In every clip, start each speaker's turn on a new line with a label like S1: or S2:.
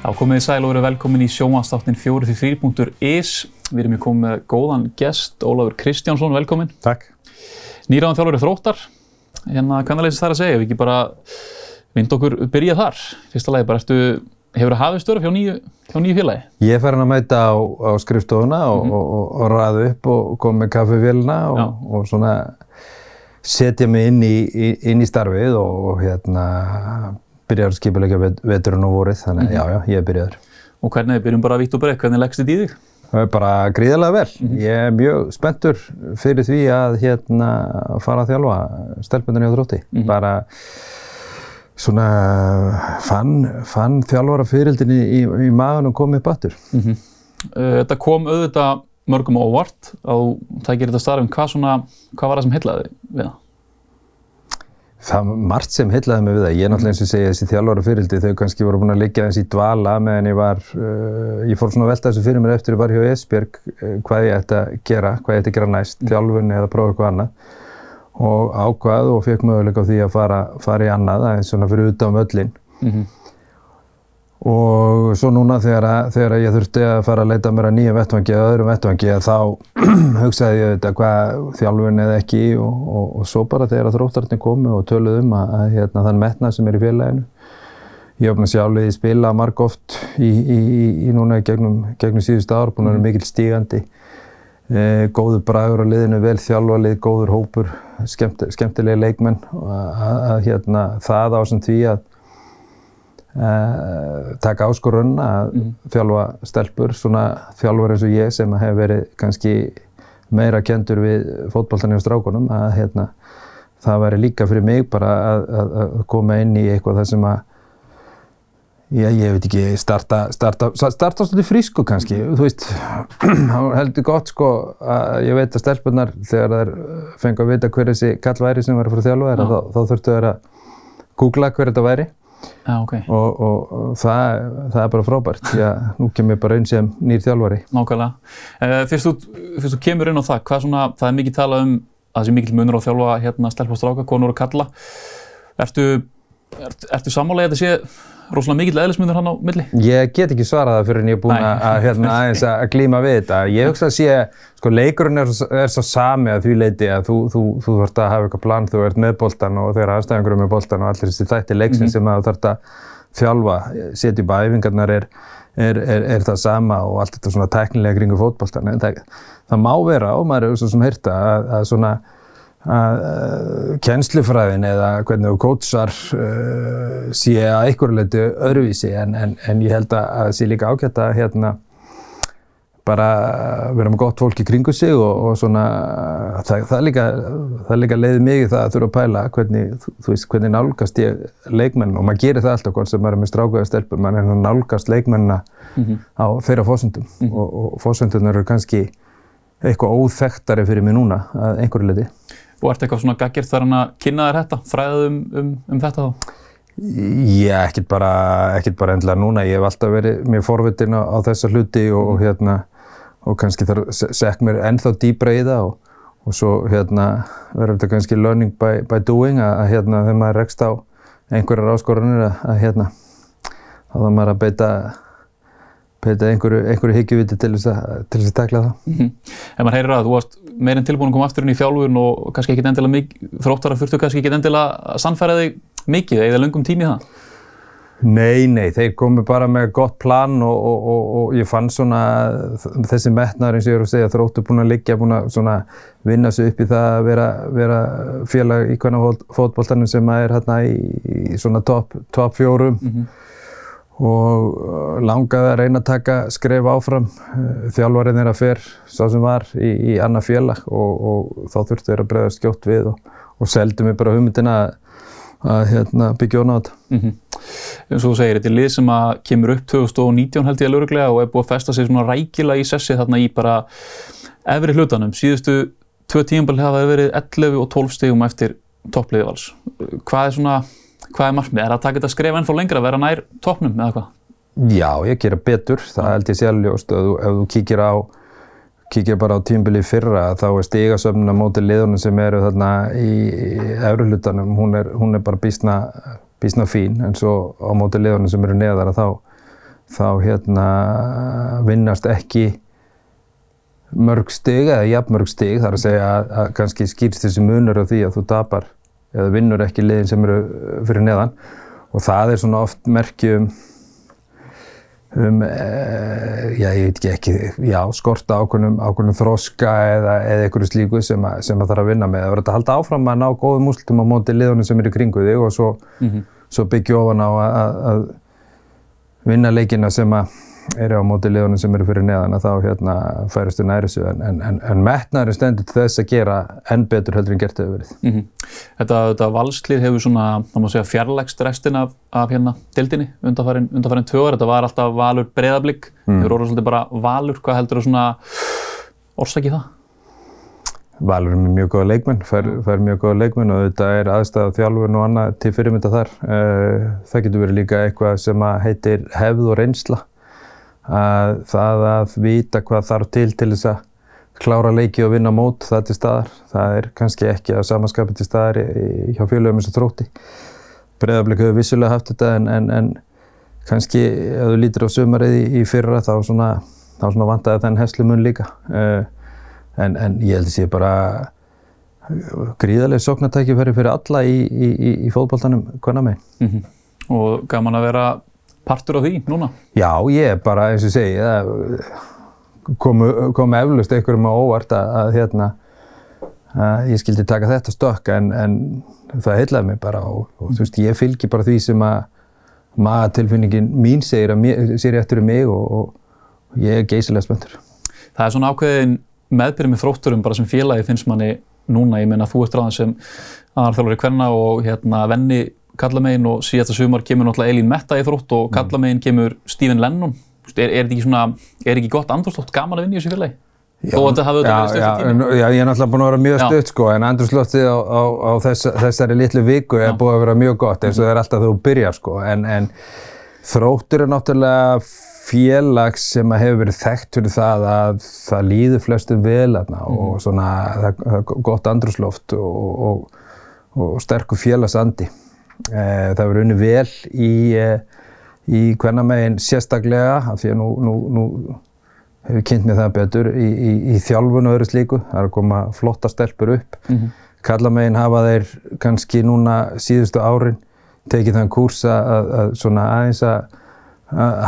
S1: Já, komið í sæl og verið velkomin í sjónvastáttin 4-3.is. Við erum í komið með góðan gest, Ólafur Kristjánsson, velkomin.
S2: Takk.
S1: Nýraðan þjálfur þróttar. Hérna, hvernig leysist það að segja? Við ekki bara vind okkur byrja þar. Fyrsta lagi, bara eftir, hefur það hafið störu hjá nýju, hjá nýju félagi?
S2: Ég fer hann að mæta á, á skrifstofuna og, mm -hmm. og, og, og ræða upp og koma með kaffevélina og svona setja mig inn í, inn í starfið og hérna byrjar að skipilegja veturinn og vorið, þannig mm -hmm. já, já, ég er byrjaður.
S1: Og hvernig, við byrjum bara að vitt og breytt, hvernig leggst þetta í þig?
S2: Það er bara gríðarlega vel. Mm -hmm. Ég er mjög spenntur fyrir því að hérna fara að þjálfa stelpunni á þrótti. Mm -hmm. Bara svona fann, fann þjálfara fyririldinni í, í, í maðun og komið upp aftur.
S1: Uh, þetta kom auðvitað mörgum óvart á tækir þetta starfum. Hvað, svona, hvað var það sem heitlaði við það?
S2: Það var margt sem heitlaði mig við það. Ég er náttúrulega eins og segja þessi þjálfara fyririldi, þau kannski voru búin að liggja í dvala meðan ég var, uh, ég fór svona að velta þessu fyrir mér eftir ég var hjá Esbjörg uh, hvað ég ætti að gera, hvað ég ætti að gera næst, þjálfunni eða prófa eitthvað annað og ákvað og fekk möguleika á því að fara, fara í annað, aðeins svona fyrir utan möllin. Mm -hmm. Og svo núna þegar, að, þegar að ég þurfti að fara að leita mér að nýja vettvangi eða öðrum vettvangi þá hugsaði ég þetta hvað þjálfun eða ekki og, og, og svo bara þegar að þróttararnir komu og töluð um að, að hérna, þann metnað sem er í félaginu. Ég opna sjálfið í spila marg oft í, í, í, í núna gegnum, gegnum síðustu ár, búin að vera mikil stígandi. E, góður bragur á liðinu, vel þjálfarlið, góður hópur, skemmt, skemmtilega leikmenn að hérna, það á sem því að Uh, taka áskorun að mm. þjálfa stelpur, svona þjálfur eins og ég sem hef verið kannski meira kendur við fótballtanir og strákunum að hérna, það væri líka fyrir mig bara að, að, að koma inn í eitthvað þar sem að ég, ég veit ekki, starta starta, starta svolítið frísku kannski mm. þú veist, það heldur gott sko að ég veit að stelpunar þegar þær fengi að vita hver þessi kall væri sem var að fara að þjálfa þeirra, þá, þá þurftu þær að googla hver þetta væri
S1: Ja, okay.
S2: og, og, og það, það er bara frábært því að nú kemur ég bara einn sem nýr þjálfari.
S1: Nákvæmlega. Uh, fyrst, þú, fyrst þú kemur inn á það, hvað svona, það er mikið talað um að það sé mikil munur á þjálfa hérna stelp og stráka, konur og kalla. Ertu, ert, ertu sammálega að þetta sé rosalega mikill eðlismunur hann á milli?
S2: Ég get ekki svarað það fyrir en ég er búinn að, hérna, aðeins að glíma við þetta. Ég hugsa að sé, sko leikurinn er, er svo sami að því leiti að þú, þú, þú þarfst að hafa eitthvað plan, þú ert með boltan og þeirra aðstæðingur er með boltan og allir þessi þætti leiksin mm -hmm. sem þú þarfst að þjálfa, setja í bæfingarnar er, er, er það sama og allt þetta svona tæknilega kringu fótboltan. En það, það má vera og maður er svo sem heyrta að, að svona að uh, kennslufræðin eða hvernig þú kótsar uh, sé að einhverju leiti öðruvísi en, en, en ég held að það sé líka ágætt að hérna bara vera með gott fólk í kringu sig og, og svona það, það líka, líka leiði mig það að þurfa að pæla hvernig, þú, þú veist, hvernig nálgast ég leikmenn og maður gerir það alltaf hvort sem maður er með strákaða stelpum, maður er nálgast leikmennina mm -hmm. á þeirra fósundum mm -hmm. og, og fósundunar eru kannski eitthvað óþektari fyrir mig núna að einhverju leiti.
S1: Og ert eitthvað svona gaggjert þar hann að kynna þér þetta, fræðað um, um, um þetta þá?
S2: Já, ekkert bara, ekkert bara endilega núna. Ég hef alltaf verið mjög forvitin á, á þessa hluti og, og, hérna, og kannski þarf sekk mér ennþá dýbra í það og, og svo hérna, verður þetta kannski learning by, by doing að hérna, þegar maður rekst á einhverjar áskorunir að hérna, þá þarf maður að beita beita einhverju, einhverju higgjuviti til þess að takla það.
S1: Mm -hmm. Ef maður heyrir að þú varst meirinn tilbúin að koma aftur inn í þjálfun og kannski ekkit endilega mikið, þróttar að þurftu kannski ekkit endilega að sannfæra þig mikið eða löngum tími það?
S2: Nei, nei, þeir komu bara með gott plan og, og, og, og ég fann svona þessi metnar eins og ég er að segja þróttu búin að liggja, búin að svona vinna sig upp í það að vera, vera félag í hvernig fótballtanum sem er hérna í, í svona topp top fjórum. Mm -hmm og uh, langaði að reyna að taka skref áfram. Uh, þjálfarinn er að fer, sá sem var, í, í annað félag og, og þá þurftu þeir að bregða skjótt við og, og seldu mér bara hugmyndina að, að hérna, byggja orna á þetta.
S1: Mm -hmm. Og þú segir, þetta er lið sem að kemur upp 2019 held ég að lögreglega og er búið að festa sig svona rækila í sessi þarna í bara efri hlutanum. Síðustu tvö tíumbali hafa verið 11 og 12 stegum eftir toppliðivals. Hvað er svona hvað er markmið? Er það að taka þetta skref ennþá lengra að vera nær toppnum eða hvað?
S2: Já, ég gera betur. Það held ég sjálfljóst. Ef, ef þú kíkir á kíkir bara á tímbili fyrra þá er stigasöfnuna mótið liðunum sem eru þarna í, í efruhlutanum hún er, hún er bara bísna, fín en svo á mótið liðunum sem eru neðara þá þá hérna vinnast ekki mörg stig eða jafn mörg stig þar að segja að, að kannski skýrst þessi munur á því að þú tapar eða vinnur ekki liðin sem eru fyrir neðan og það er svona oft merkjum um, e, já, ég veit ekki, ekki já, skorta ákveðnum, ákveðnum þroska eða, eða einhverju slíku sem, að, sem að þarf að vinna með. Það verður að halda áfram að ná góðum úrslutum á móti liðunum sem eru kringu þig og svo, mm -hmm. svo byggja ofan á að vinna leikina sem að eru á móti liðunum sem eru fyrir neðan að þá hérna færastu næri þessu en, en, en, en metnaður stendur til þess að gera enn betur heldur en gert hefur verið.
S1: Mm -hmm. Þetta, þetta valslið hefur svona, þá má segja, fjarlægst restin af, af hérna dildinni undanfærin, undanfærin tvö ár. Þetta var alltaf valur breyðablík, mm. hefur orðið svolítið bara valur. Hvað heldur þú svona orsakið það?
S2: Valur er mjög góða leikmenn, fær, fær mjög góða leikmenn og þetta er aðstæða þjálfurinn og annað til fyrirmynda þar. Eh, það getur verið líka eitthvað sem heitir hefð og reynsla að það að vita hvað þarf til til þess að klára leiki og vinna mót það til staðar. Það er kannski ekki að samanskapin til staðar hjá félögum eins og þrótti. Breiðarblik hefur vissulega haft þetta en, en, en kannski ef þú lítir á sömarið í, í fyrra þá svona, svona vantaði þenn heslu mun líka. Uh, en, en ég held að sé bara gríðarlega sóknartækifæri fyrir alla í, í, í fótballtanum hvernig með.
S1: Mm -hmm. Og gaman að vera partur á því núna?
S2: Já, ég er bara, eins og segi, það komu, komu eflust einhverjum á óvart að, að hérna, að ég skildi taka þetta stokk en, en það heitlaði mig bara og, og þú veist, ég fylgji bara því sem að magatilfinningin mín segir, mér, segir eftir um mig og, og ég er geysilega spöndur.
S1: Það er svona ákveðin meðbyrjum með þrótturum bara sem félagi finnst manni núna, ég meina þú ert ráðan sem aðarþjálfur í hverna og hérna venni kallamegin og síðasta sumar kemur náttúrulega Elín Metta í þrótt og kallamegin kemur Stephen Lennon. Er, er þetta ekki svona, er ekki gott andrúrslótt gaman að vinna í þessu félagi?
S2: Já, Þó að þetta hafði auðvitað verið stöðst tíma. Já, ég er náttúrulega búin að vera mjög stutt sko, en andrúrslóttið á, á, á þess, þessari litlu viku er búin að vera mjög gott eins og það er alltaf þú byrjar sko, en, en þróttur er náttúrulega félags sem hefur verið þekkt fyrir það að það líður flestum vel aðna mm. og svona það er gott andrúrslóft og, og, og sterkur félagsandi. Eh, það verður unni vel í, eh, í hvernamegin sérstaklega af því að nú, nú, nú hefur kynnt mér það betur í, í, í þjálfun og öðru slíku. Það er að koma flotta stelpur upp. Mm -hmm. Kallamegin hafa þeir kannski núna síðustu árin tekið þann kurs að, að svona aðeins að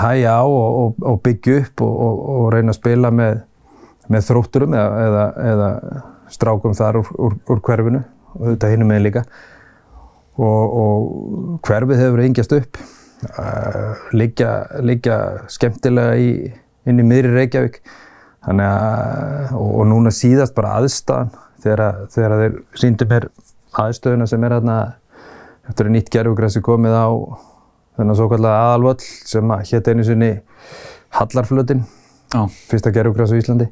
S2: hæja á og, og, og byggja upp og, og reyna að spila með, með þrótturum eða, eða, eða strákum þar úr, úr, úr hverfinu og þetta hinnum með líka og, og hverfið hefur engjast upp. Liggja, liggja skemmtilega í, inn í miðri Reykjavík. Að og, og núna síðast bara aðstæðan þegar, þegar þeir síndi mér aðstöðuna sem er hérna eftir að nýtt gerfugræsi komið á þennan svo kallega aðalvöll sem hétt einu sinni Hallarflötin, fyrsta gerfugræs á Íslandi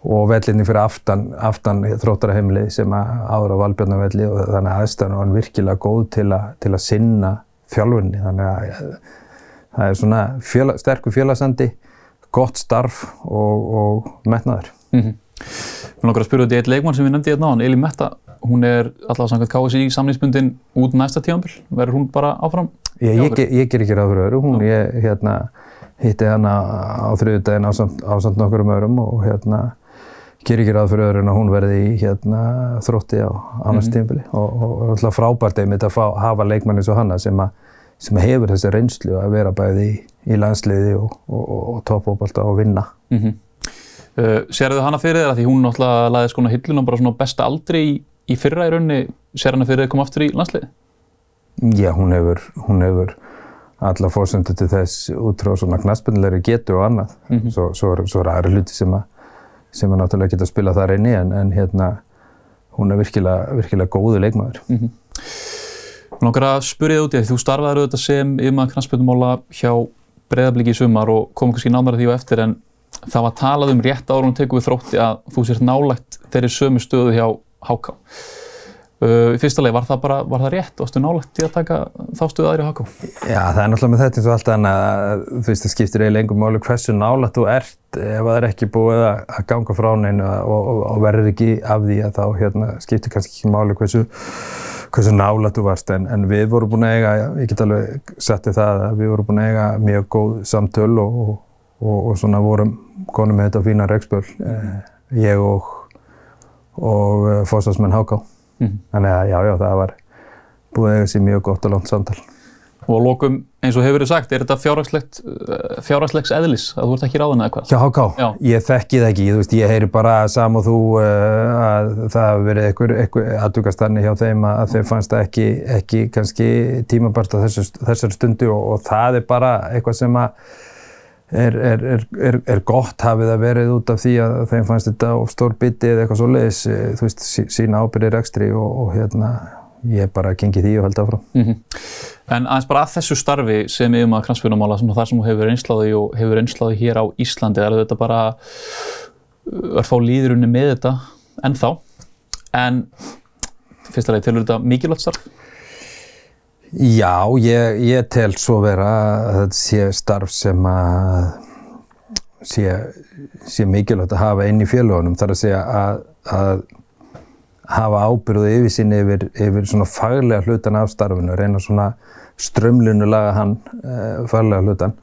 S2: og vellinni fyrir aftan, aftan þróttaraheimlið sem áður á Valbjörnavelli og þannig að aðstæðan var virkilega góð til, a, til að sinna fjálfunni. Þannig að það er svona fjöla, sterkur fjölasandi, gott starf og, og metnaður.
S1: Mm -hmm. Mér langar að spyrja þetta í eitt leikmann sem við nefndi hérna á hann, Eli Metta. Hún er alltaf samkvæmt KSI samlingsbundin út næsta tíanbill. Verður hún bara áfram?
S2: Ég, ég, ég, ég ger ekki ráð fyrir öðru. Hún, ég hérna, hitti hana á þriðudaginn á samt, á samt nokkur um öðrum og hérna gerir ekki ráð fyrir öðru en að hún verði í hérna, þrótti á annars mm -hmm. tímfili og, og, og alltaf frábært einmitt að fá, hafa leikmann eins og hanna sem, sem hefur þessi reynslu að vera bæði í, í landsliði og, og toppóbalta og vinna. Mm -hmm.
S1: uh, Serðu hana fyrir þér að því hún náttúrulega laði skona hillunum bara svona besta aldri í, í fyrra í raunni, ser hana fyrir þér að koma aftur í landsliði?
S2: Já, hún hefur, hún hefur alla fórsöndu til þess út frá svona knaspinnilegri getu og annað. Mm -hmm. Svo, svo, svo er aðra hluti sem að sem er náttúrulega ekki að spila þar einni en, en hérna hún er virkilega, virkilega góðu leikmaður. Mm -hmm.
S1: Langar að spyrja þið út í því þú starfaður auðvitað sem yfirmaður knastbjörnumála hjá Breiðablíki í sumar og komum kannski námar því á eftir en það var talað um rétt teku við þrótti að þú sért nálægt þeirri sömu stöðu hjá Háká. Uh, í fyrsta leið, var það bara, var það rétt? Varstu nálægt í að taka þá stuðu aðri Háká?
S2: Já, það er náttúrulega með þetta eins og allt annað að þú veist, það skiptir eiginlega engum máli hversu nálægt þú ert ef það er ekki búið að ganga frá neinu og, og, og verður ekki af því að þá hérna, skiptir kannski ekki máli hversu, hversu nála þú varst en, en við vorum búin að eiga, ég get alveg settið það að við vorum búin að eiga mjög góð samtöl og, og, svona vorum konum með þetta fína regnspöl mm. ég og og fósásmenn Háká mm. þannig að já, já, það var búið að eiga sér mjög gott og langt samtal
S1: Og að lókum, eins og hefur verið sagt, er þetta fjárhagslegs eðlis að þú ert ekki ráðan eða hvað?
S2: Já, Háká, ég þekki það ekki, veist, ég heyri bara sam og þú uh, að það hafi verið einhver, einhver aðdugastanni hjá þeim að þeim fannst það ekki, ekki kannski tímabart á þessar stundu og, og það er bara eitthvað sem að er, er, er, er gott hafið að verið út af því að þeim fannst þetta of stór biti eða eitthvað svo leiðis, eh, þú veist, sína ábyrðir ekstri og, og hérna ég bara gengi því og held áfram. Mm -hmm.
S1: En aðeins bara að þessu starfi sem yfir maður kransfyrirmála, þar sem þú hefur einsláði og hefur einsláði hér á Íslandi, er þetta bara að fá líðurunni með þetta ennþá. En fyrst að leið, tilur þetta mikilvægt starf?
S2: Já, ég, ég tel svo vera að þetta sé starf sem að sé, sé mikilvægt að hafa inn í félagunum. Það er að segja að, að hafa ábyrðu yfir sín yfir, yfir svona faglega hlutan af starfinu, reyna svona strömlunulaga hann uh, faglega hlutan.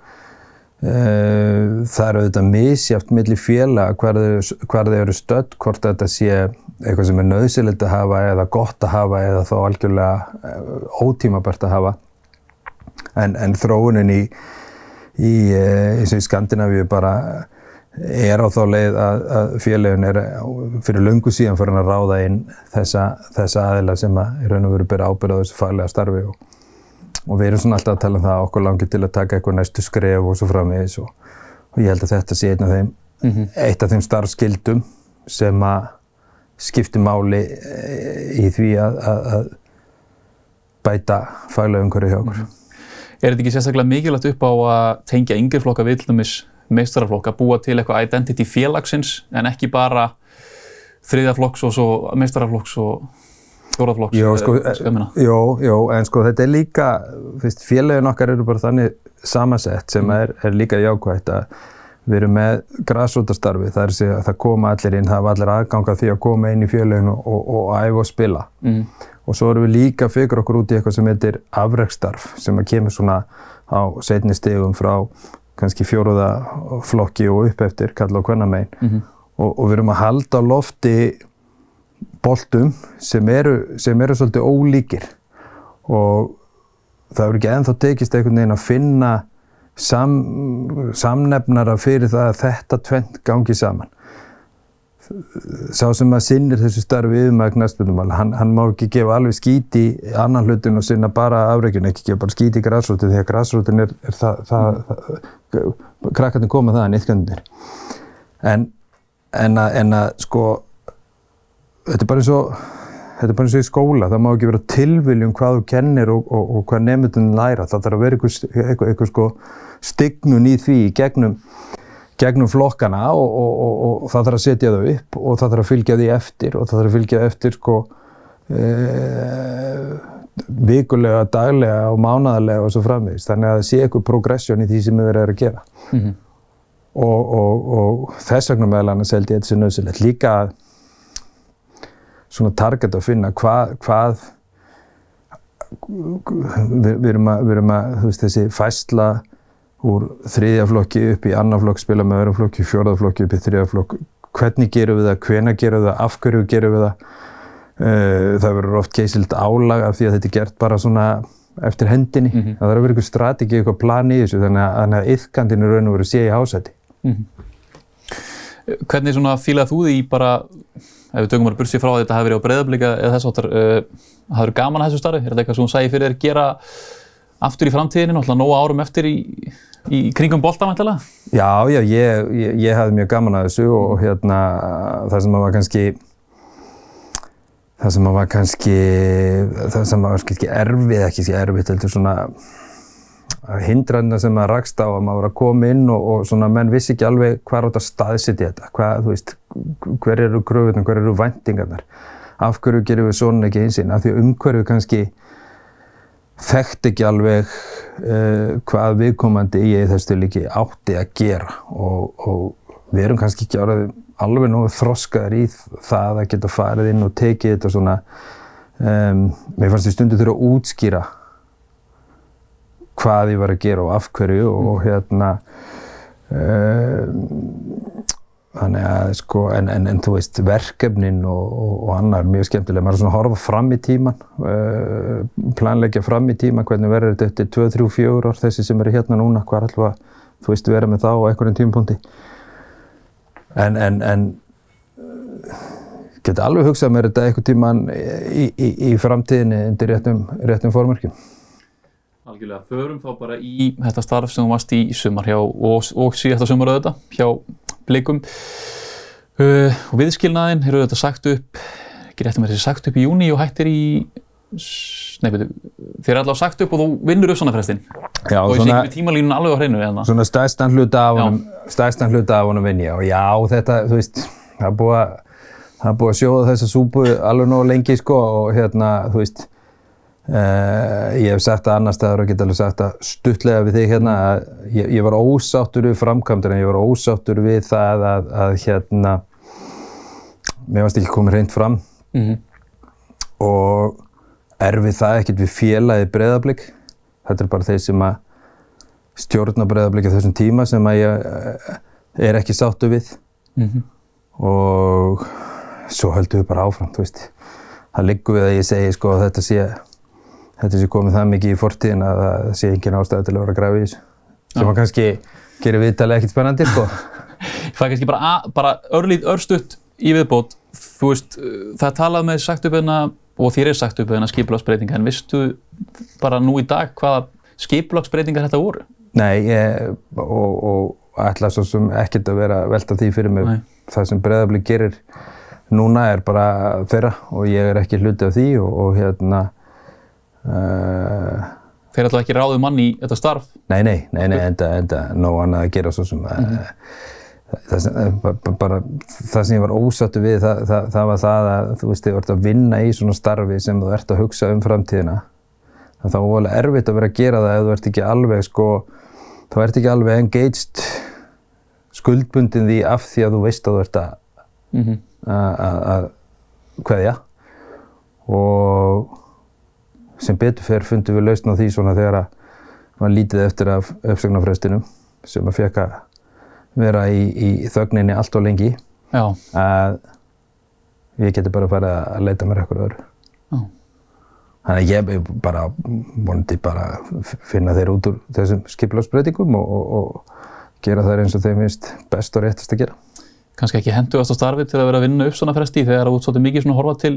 S2: Uh, það eru auðvitað misjáft millir félag hvar þau eru stödd, hvort þetta sé eitthvað sem er nöðsilegt að hafa eða gott að hafa eða þá algjörlega uh, ótímabært að hafa. En, en þróunin í, í, í Skandinavíu bara er á þá leið að, að félagin er fyrir lungu síðan fyrir að ráða inn þessa, þessa aðila sem að í raun og veru byrja ábyrða á þessu faglega starfi og, og við erum svona alltaf að tala um það okkur langið til að taka eitthvað næstu skref og svo framvegis og, og ég held að þetta sé einn af þeim, mm -hmm. eitt af þeim starfskildum sem að skipti máli eh, í því að, að, að bæta faglega umhverju hjá okkur. Mm -hmm.
S1: Er þetta ekki sérstaklega mikilvægt upp á að tengja yngjörflokka viðlumis meistaraflokk að búa til eitthvað identity félagsins en ekki bara þriðaflokks og svo meistaraflokks og fjóraflokks.
S2: Jó, sko, jó, jó, en sko þetta er líka, fyrst félagin okkar eru bara þannig samansett sem mm. er, er líka jákvægt að við erum með græsrótastarfi, það er að það koma allir inn, það var allir aðganga því að koma inn í félaginu og, og, og æfa og spila. Mm. Og svo erum við líka fyrir okkur út í eitthvað sem heitir afrækstarf sem að kemur svona á setni stegum frá kannski fjóruða flokki og upp eftir kalla á kvennamegin mm -hmm. og, og við erum að halda lofti boltum sem eru, sem eru svolítið ólíkir. Og það verður ekki ennþá tekist einhvern veginn að finna sam, samnefnara fyrir það að þetta tvent gangi saman. Sá sem að sinnir þessu starfi yfirmæg knæstbundumál, hann, hann má ekki gefa alveg skíti annan hlutin og sinna bara afreikinu, ekki gefa bara skíti í græsrútin því að græsrútin er, er það, það, það krakkarnir koma þaðan yttkjöndir en, en, en að sko þetta er bara eins og þetta er bara eins og í skóla, það má ekki vera tilviljum hvað þú kennir og, og, og hvað nefndunum læra, það þarf að vera eitthvað, sko stignun í því gegnum gegnum flokkana og, og, og, og það þarf að setja þau upp og það þarf að fylgja því eftir og það þarf að fylgja eftir sko e, vikulega, daglega og mánadarlega og svo framvegist. Þannig að það sé eitthvað progression í því sem við verðum að gera. Mm -hmm. Og þess vegna meðal annars held ég þetta sé nöðsilegt. Líka svona target að finna hvað, hvað við, við erum að, við erum að, veist, þessi fæsla úr þriðjaflokki upp í annaflokk, spila með öðrum flokki, fjórðaflokki upp í þriðjaflokk. Hvernig gerum við það, hvena gerum við það, af hverju gerum við það. Eh, það verður oft geysild álag af því að þetta er gert bara svona eftir hendinni. Mm -hmm. Það þarf að vera eitthvað strategi, eitthvað plan í þessu þannig að, að yfkandinu raun og veru sé í hásæti. Mm -hmm.
S1: Hvernig svona fílað þú því bara, ef við tökum bara bursið frá að þetta hafi verið á breyðablika eða þess áttar, uh, hafður gaman að þessu starfi? Er þetta eitthvað sem hún sæði fyrir þér gera aftur í framtíðinu, náttúrulega nógu árum eftir í, í kringum boltamæntilega?
S2: Já, já, ég, ég, ég hafði mjög gaman að þessu og hérna það sem var kannski það sem var kannski það sem var kannski erfið, ekki erfið, heldur svona hindranna sem maður rakst á að maður var að koma inn og, og svona menn vissi ekki alveg hvað átt að staðsitja þetta, hvað, þú veist, hver eru gröfunar, hver eru vendingarnar, af hverju gerum við svona ekki einsinn, af því umhverju kannski þekkt ekki alveg uh, hvað viðkomandi í þessu líki átti að gera. Og, og við erum kannski ekki árað alveg nógu þroskaður í það að geta farið inn og tekið þetta svona um, mér fannst ég stundu þurfa að útskýra hvað ég var að gera og af hverju og hérna um, þannig að sko en, en, en þú veist verkefnin og, og, og annar mjög skemmtilega, maður er svona að horfa fram í tíman uh, planleggja fram í tíman hvernig verður þetta eftir 2, 3, 4 ár þessi sem eru hérna núna, hvað er alltaf að þú veist vera með þá á einhverjum tímapunkti. En en, en geti alveg hugsað mér þetta eitthvað tíman í, í, í framtíðinni undir réttum, réttum fórmörkjum
S1: Algjörlega, förum þá bara í þetta starf sem þú varst í sumar hjá og, og síðasta sumar auðvitað hjá Blikum. Uh, og viðskilnaðin eru auðvitað sagt upp ekki rétt um þessi sagt upp í júni og hættir í nei, betur, þér er allavega sagt upp og þú vinnur upp svona frestin
S2: Já,
S1: og ég sé ekki með tímalínun alveg á hreinu eða?
S2: Svona stærstan hluta af honum, stærstan hluta af honum vinn ég og já, þetta, þú veist, það er búið að, það er búið að sjóða þessa súpu alveg nóg lengi, sko, og hérna, þú veist, uh, ég hef sagt það annar staðar og get alveg sagt það stuttlega við þig hérna, að ég, ég var ósáttur við framkvæmdur en ég var ósáttur við það að, að hérna, mér varst ekki komið reynd fram
S1: mm -hmm.
S2: og erfið það ekkert við félagi breyðablík. Þetta er bara þeir sem að stjórna breyðablík á þessum tíma sem að ég eh, er ekki sáttu við
S1: Mhm.
S2: og svo höldum við bara áfram, þú veist. Það liggur við að ég segi sko að þetta sé, þetta sé komið það mikið í fortíðin að það sé engin ástæði til að vera að grafa í þessu. Sem að kannski gerir viðtalið ekkert spennandi, sko.
S1: Ég fæ kannski bara, bara örlít, örstutt í viðbót. Þú veist, það er talað með sagt upp hérna og þér er sagt upp hérna skipulagsbreytinga en veistu bara nú í dag hvaða skipulagsbreytingar þetta voru?
S2: Nei, ég, og, og ætla svo sem ekkert að vera velta því fyrir mig.
S1: Nei.
S2: Það sem Breiðablik gerir núna er bara þeirra og ég er ekki hluti af því og, og hérna uh,
S1: Þeir er alltaf ekki ráðið mann í þetta starf.
S2: Nei, nei, nei, nei, enda, enda nóg annað að gera svo sem mm það, sem, eh, bara, bara, það sem ég var ósattu við það, það, það var það að þú veist, þið vart að vinna í svona starfi sem þú ert að hugsa um framtíðina það var alveg erfitt að vera að gera það ef þú ert ekki alveg sko, þú ert ekki alveg engaged skuldbundin því af því að þú veist að þú ert að
S1: Mm -hmm.
S2: að- að að kveðja og sem betur fer fundum við lausn á því svona þegar að var lítið eftir af uppsagnarfrestinum sem að fekk að vera í, í þögninni allt og lengi
S1: Já,
S2: að ég geti bara farið að leita mér eitthvað öðru.
S1: já.
S2: Þannig að ég er bara vonandi bara finna þeir út úr þessum skipulagsbreytingum og, og, og gera þær eins og þeim finnst best og réttast að gera.
S1: Kannski ekki hendugast á starfi til að vera að vinna upp svona fresti þegar þú ert svolítið mikið svona horfa til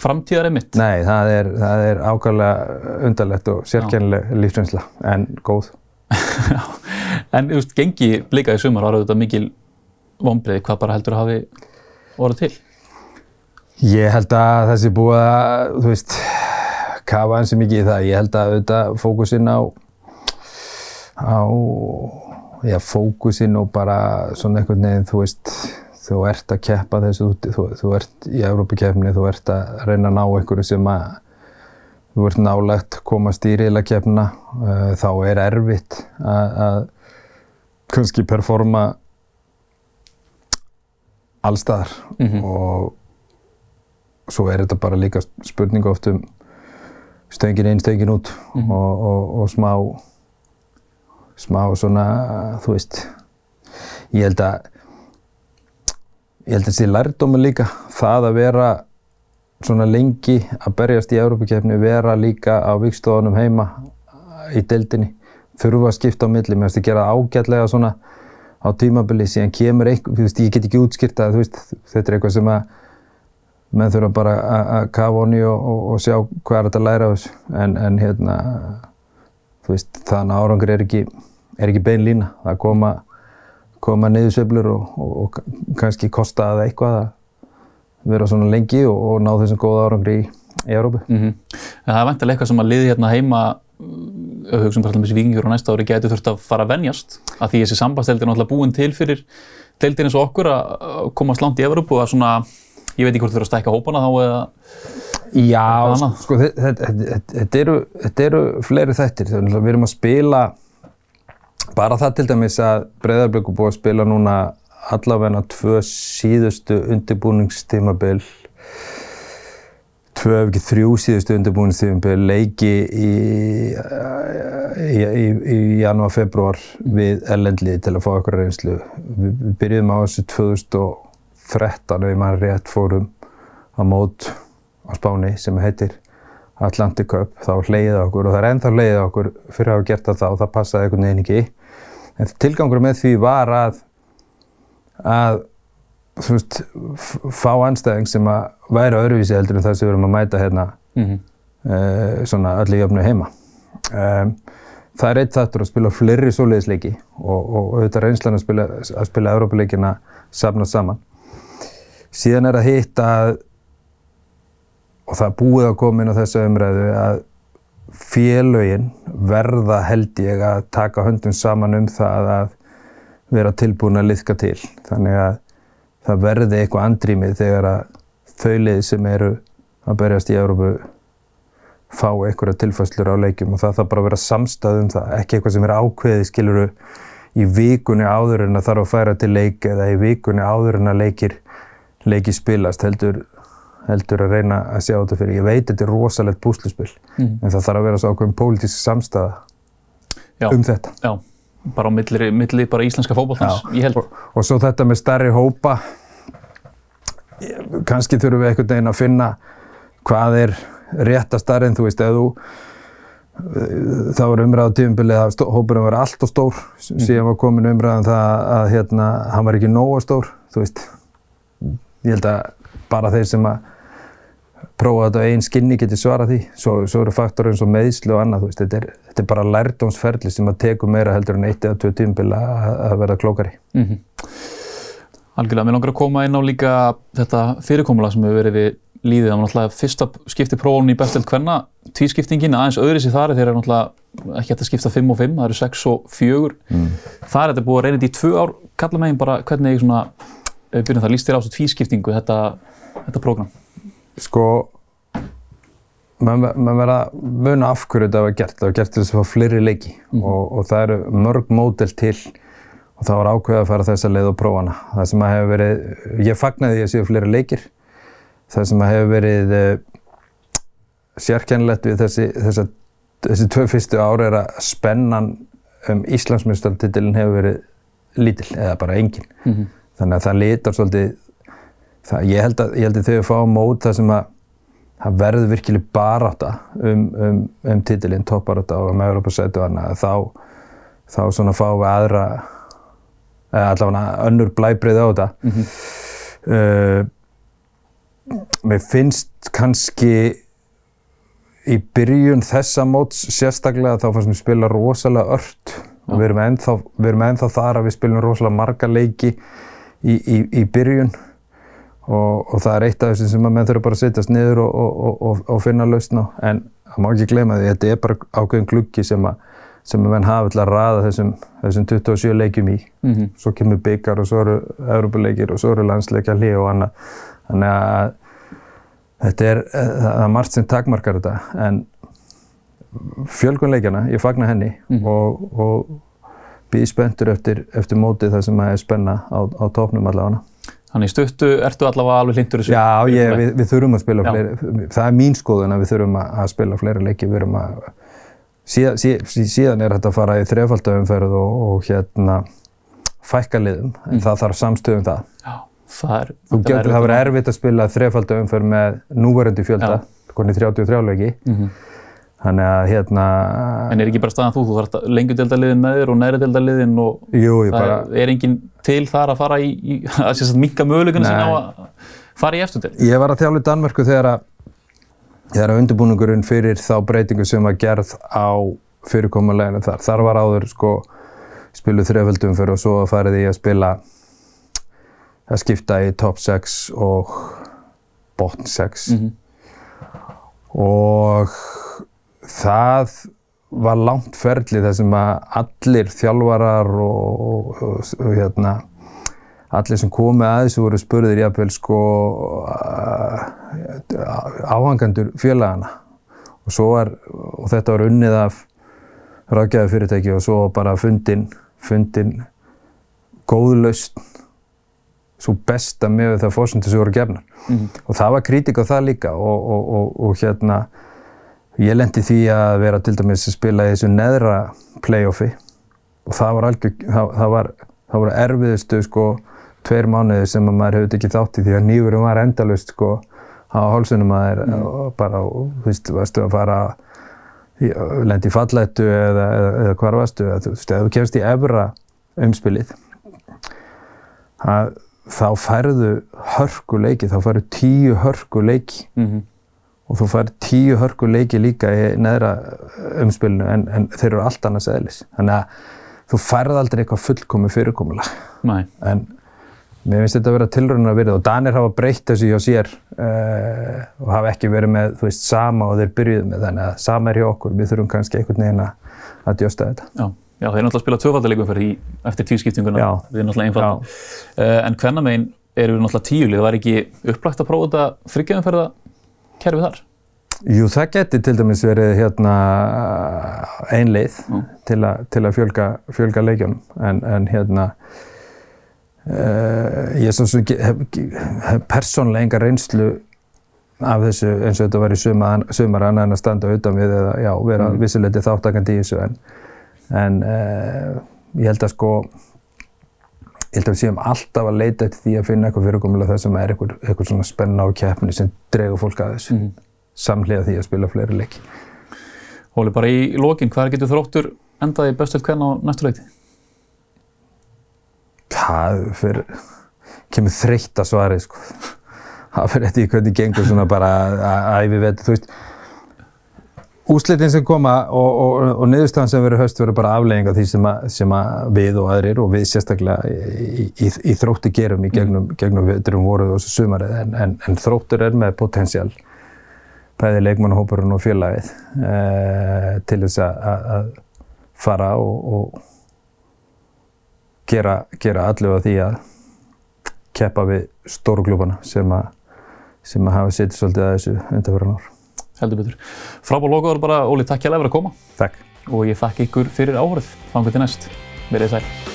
S1: framtíðar einmitt.
S2: Nei, það er, það er ákvæmlega undarlegt og sérkennileg lífsreynsla, en góð.
S1: En þú veist, gengi blika í sumar var auðvitað mikil vonbreið hvað bara heldur að hafi orðið til.
S2: Ég held að það sé búið að, þú veist, kafa eins og mikið í það. Ég held að auðvitað fókusinn á, á, já, fókusinn og bara svona einhvern veginn, þú veist, þú ert að keppa þessu þú, þú ert í Evrópukeppni, þú ert að reyna að ná einhverju sem að þú ert nálægt komast í riðlakeppnina, uh, þá er erfitt að, að kannski performa allstaðar
S1: Mhm.
S2: og svo er þetta bara líka spurning oft um stöngin inn, stöngin út
S1: Mhm.
S2: og, og, og smá smá svona, þú veist ég held að ég held að þessi lærdómi líka það að vera svona lengi að berjast í Európa-keppni vera líka á vikstofunum heima í deildinni þurfa að skipta á milli, mér finnst að gera ágætlega svona á tímabili síðan kemur eitthvað, þú veist, ég get ekki útskýrt að veist, þetta er eitthvað sem að menn þurfa bara að- kafa honni og, og, og sjá hvað er þetta að læra af þessu. En, en hérna þú veist, þannig að árangur er ekki er ekki bein lína, það koma koma niðursveiflur og, og, og kannski kosta það eitthvað að vera svona lengi og, og ná þessum góða árangri í, í Európu.
S1: Mm En það er vantilega eitthvað sem að liði hérna heima bara til þessi vikingur á næsta ári gæti þurft að fara að venjast? Að því þessi sambandsdeildi er náttúrulega búin til fyrir deildin eins og okkur að komast langt í Evropu og að svona, ég veit ekki hvort þurfa að stækka hópana þá eða
S2: Já, sko, þetta, eru, eru fleiri náttúrulega- Við erum að spila bara það til dæmis að Breiðarblik er búið að spila núna allavega tvö síðustu undirbúningstímabil tvö ef ekki þrjú síðustu undirbúinistífumbil leiki í, í, í, í janúar, februar við ellendlið til að fá okkur reynslu. Við, við byrjuðum á þessu 2013 og ég maður rétt fórum á mót á Spáni sem heitir Atlantic Cup, þá hleyðið okkur og það er ennþá hleyðið okkur fyrir að hafa gert það þá og það passaði einhvern veginn ekki. En tilgangur með því var að, að þú veist, fá anstæðing sem að væri öðruvísi heldur en það sem við erum að mæta hérna mm -hmm. uh, svona öllu jöfnu heima. Um, það er eitt þáttur að spila fleiri svoleiðisleiki og, og auðvitað reynslan að spila, að spila Európa-leikina safna saman. Síðan er að hitta að og það búið að koma inn á þessu umræðu að félögin verða held ég að taka höndum saman um það að vera tilbúin að liðka til. Þannig að það verði eitthvað andrýmið þegar að þau lið sem eru að berjast í Európu fá einhverja tilfæslur á leikjum og það þarf bara að vera samstað um það, ekki eitthvað sem er ákveðið skiluru í vikunni áður en að þarf að færa til leik eða í vikunni áður en að leikir leiki spilast heldur heldur að reyna að sjá þetta fyrir. Ég veit þetta er rosalegt búsluspill, mm. en það þarf að vera svo ákveðum pólitísk samstæða já, um þetta.
S1: Já, bara á milli, milli bara íslenska fókbóltans, ég held.
S2: Og, og svo þetta með stærri hópa, kannski þurfum við einhvern veginn að finna hvað er rétt að starrið, þú veist, ef þú það var umræðu tíumbilið að hópurinn var allt og stór, mm. síðan var komin umræðan um það að hérna, hann var ekki nóga stór, þú veist, ég held að bara þeir sem að prófa þetta á einn skinni geti svara því. Svo, svo eru faktorar eins og meðslu og annað, þetta er, þetta er bara lærdómsferðli sem að teku meira heldur en eitt eða tvö tímbil að verða klókari. Mm -hmm.
S1: Algjörlega, mér langar að koma inn á líka þetta fyrirkomulag sem hefur verið við líðið. Það var náttúrulega fyrsta skipti prófón í bestöld hvenna, tvískiptingin, aðeins öðri sér þar þeir eru náttúrulega ekki hægt að skipta 5 og 5, það eru 6 og 4. Mm. Það er þetta búið að reyna þetta í tvö ár, kalla meginn bara hvernig svona, byrjum það líst þér á þessu tvískiptingu, þetta, þetta prógram.
S2: Sko, maður verða að muna af hverju þetta var gert. Það var gert til þess að fá fleiri leiki mm og, og það eru mörg módel til og það var ákveðið að fara þessa leið og prófa hana. Það sem að hefur verið, ég fagnaði því að séu fleiri leikir. Það sem að hefur verið uh, sérkennlegt við þessi, þessa, þessi tvö fyrstu ári er að spennan um Íslandsmyndstaltitilin hefur verið lítill eða bara engin. Mm -hmm. Þannig að það litar svolítið það, ég held að, ég held að þau fá mót það sem að það verður virkileg baráta um, um, um titilinn, topparáta og um Európa-sætu og annað, þá, þá svona fáum við aðra, eða allavega önnur blæbrið á þetta. Mm -hmm. uh, mér finnst kannski í byrjun þessa móts sérstaklega þá fannst mér spila rosalega ört og við við erum ennþá þar að við spilum rosalega marga leiki í, í, í byrjun og, og það er eitt af þessum sem að menn þurfa bara að setjast niður og, og, og finna lausn á en það má ekki glema því að þetta er bara ákveðin gluggi sem að sem að menn hafa alltaf að raða þessum, þessum 27 leikjum í. Mm -hmm. Svo kemur byggar og svo eru Európa-leikir og svo eru landsleikja hlið og annað. Þannig að þetta er, það er margt sem takmarkar þetta en fjölgunleikjana, ég fagnar henni mm -hmm. og, og býð spenntur eftir, eftir mótið það sem að er spenna á, á tópnum allavega.
S1: Þannig stuttu, ertu allavega alveg hlindur þessu?
S2: Já, ég, við, við þurfum að spila fleiri, það er mín skoðun að við þurfum að spila fleiri leiki, við þurfum að, síðan, síðan, síðan er þetta að fara í þrefaldauðumferð og, og hérna fækka liðum, en mm. það þarf samstöðum það. Já,
S1: það er...
S2: Þú getur, það verður erfitt að spila þrefaldauðumferð með núverandi fjölda, konið 33 leiki. Mm -hmm. Þannig að hérna...
S1: En er ekki bara staðan þú? Þú þarf lengjudeldaliðin með þér og nærideldaliðin og
S2: Jú,
S1: það
S2: bara...
S1: er enginn til þar að fara í, í að sérst minka möguleikana sinna á að fara í eftirdel.
S2: Ég var að þjála í Danmörku þegar að þegar að undirbúningurinn fyrir þá breytingu sem var gerð á fyrirkomuleginu þar. Þar var áður sko spiluð þreföldum fyrir og svo farið í að spila að skipta í top 6 og botn 6 mm -hmm. og það var langt ferli þar sem að allir þjálfarar og, og, og hérna, allir sem komið að þessu voru spurðir jáfnveil sko áhangandur félagana og, var, og þetta var unnið af ráðgæðu fyrirtæki og svo bara fundin, fundin góðlaust svo besta með það fórsöndu sem voru gefnar.
S1: Mhm.
S2: Og það var kritik á það líka og, og, og, og hérna, ég lendi því að vera til dæmis að spila í þessu neðra playoffi. Og það var algjör, það, það var, það voru erfiðustu sko tveir mánuði sem að maður hefði ekki þátt í því að nýgurum var endalust sko á hálsunum að þeir og bara, þú veist, varstu að fara lendi í fallættu eða, eða, eða hvar varstu, eða, þú veist, ef þú kemst í efra umspilið að, þá færðu hörku leiki, þá færðu tíu hörku leiki
S1: Mhm.
S2: Og þú færðu tíu hörku leiki líka í neðra umspilinu en, en þeir eru allt annars eðlis. Þannig að þú færð aldrei eitthvað fullkomi fyrirkomulag
S1: Nei.
S2: en mér finnst þetta að vera tilraunin að verið og Danir hafa breytt þessu hjá sér uh, og hafa ekki verið með, þú veist, sama og þeir byrjuðu með þannig að sama er hjá okkur, við þurfum kannski einhvern veginn að, að djósta þetta.
S1: Já. Já, þeir náttúrulega spila í eftir tíuskiptinguna. Erum náttúrulega einfald. Uh, en hvenna megin eru við náttúrulega tíulið. Það var ekki upplagt að prófa þetta þryggjaðumferða kerfið þar?
S2: Jú, það geti til dæmis verið hérna ein leið
S1: Já.
S2: til, a, til að fjölga, fjölga leikjónum en, en hérna uh, ég hef, hef persónlega enga reynslu af þessu eins og þetta var í sumar, sumar annað en að standa utan við eða já, vera mm. vissuleiti þáttakandi í þessu en, en uh, ég held að sko ég held að við séum alltaf að leita eftir því að finna eitthvað fyrirkomulega það sem er eitthvað, eitthvað svona spenna á keppni sem dregur fólk að þessu
S1: Mhm.
S2: samhliða því að spila fleiri leiki.
S1: Hóli, bara í lokin, hvað getur þróttur endaði bestöld hvern á næstu leikti?
S2: Það fyrir, kemur þreytt að svarið sko. Það fyrir eftir hvernig gengur svona bara að æfi veit, þú veist. Úslitin sem koma og, og, og niðurstaðan sem verður höst verður bara aflegging af því sem, að, sem að við og aðrir og við sérstaklega í, í, í þrótti gerum í gegnum, gegnum veturum voruð og sumarið en, en, en þróttur er með potensial bæði leikmannahópurinn og félagið eh, til þess að, fara og, og gera, gera allu að því að keppa við stóru klúbana sem að, sem að hafa setið svolítið að þessu undanfæran ár.
S1: Heldur betur. Frábár lokaður bara, Óli, takk hjá að vera að koma
S2: Takk.
S1: og ég þakka ykkur fyrir áhörð. Þannig til næst. Verið sæl.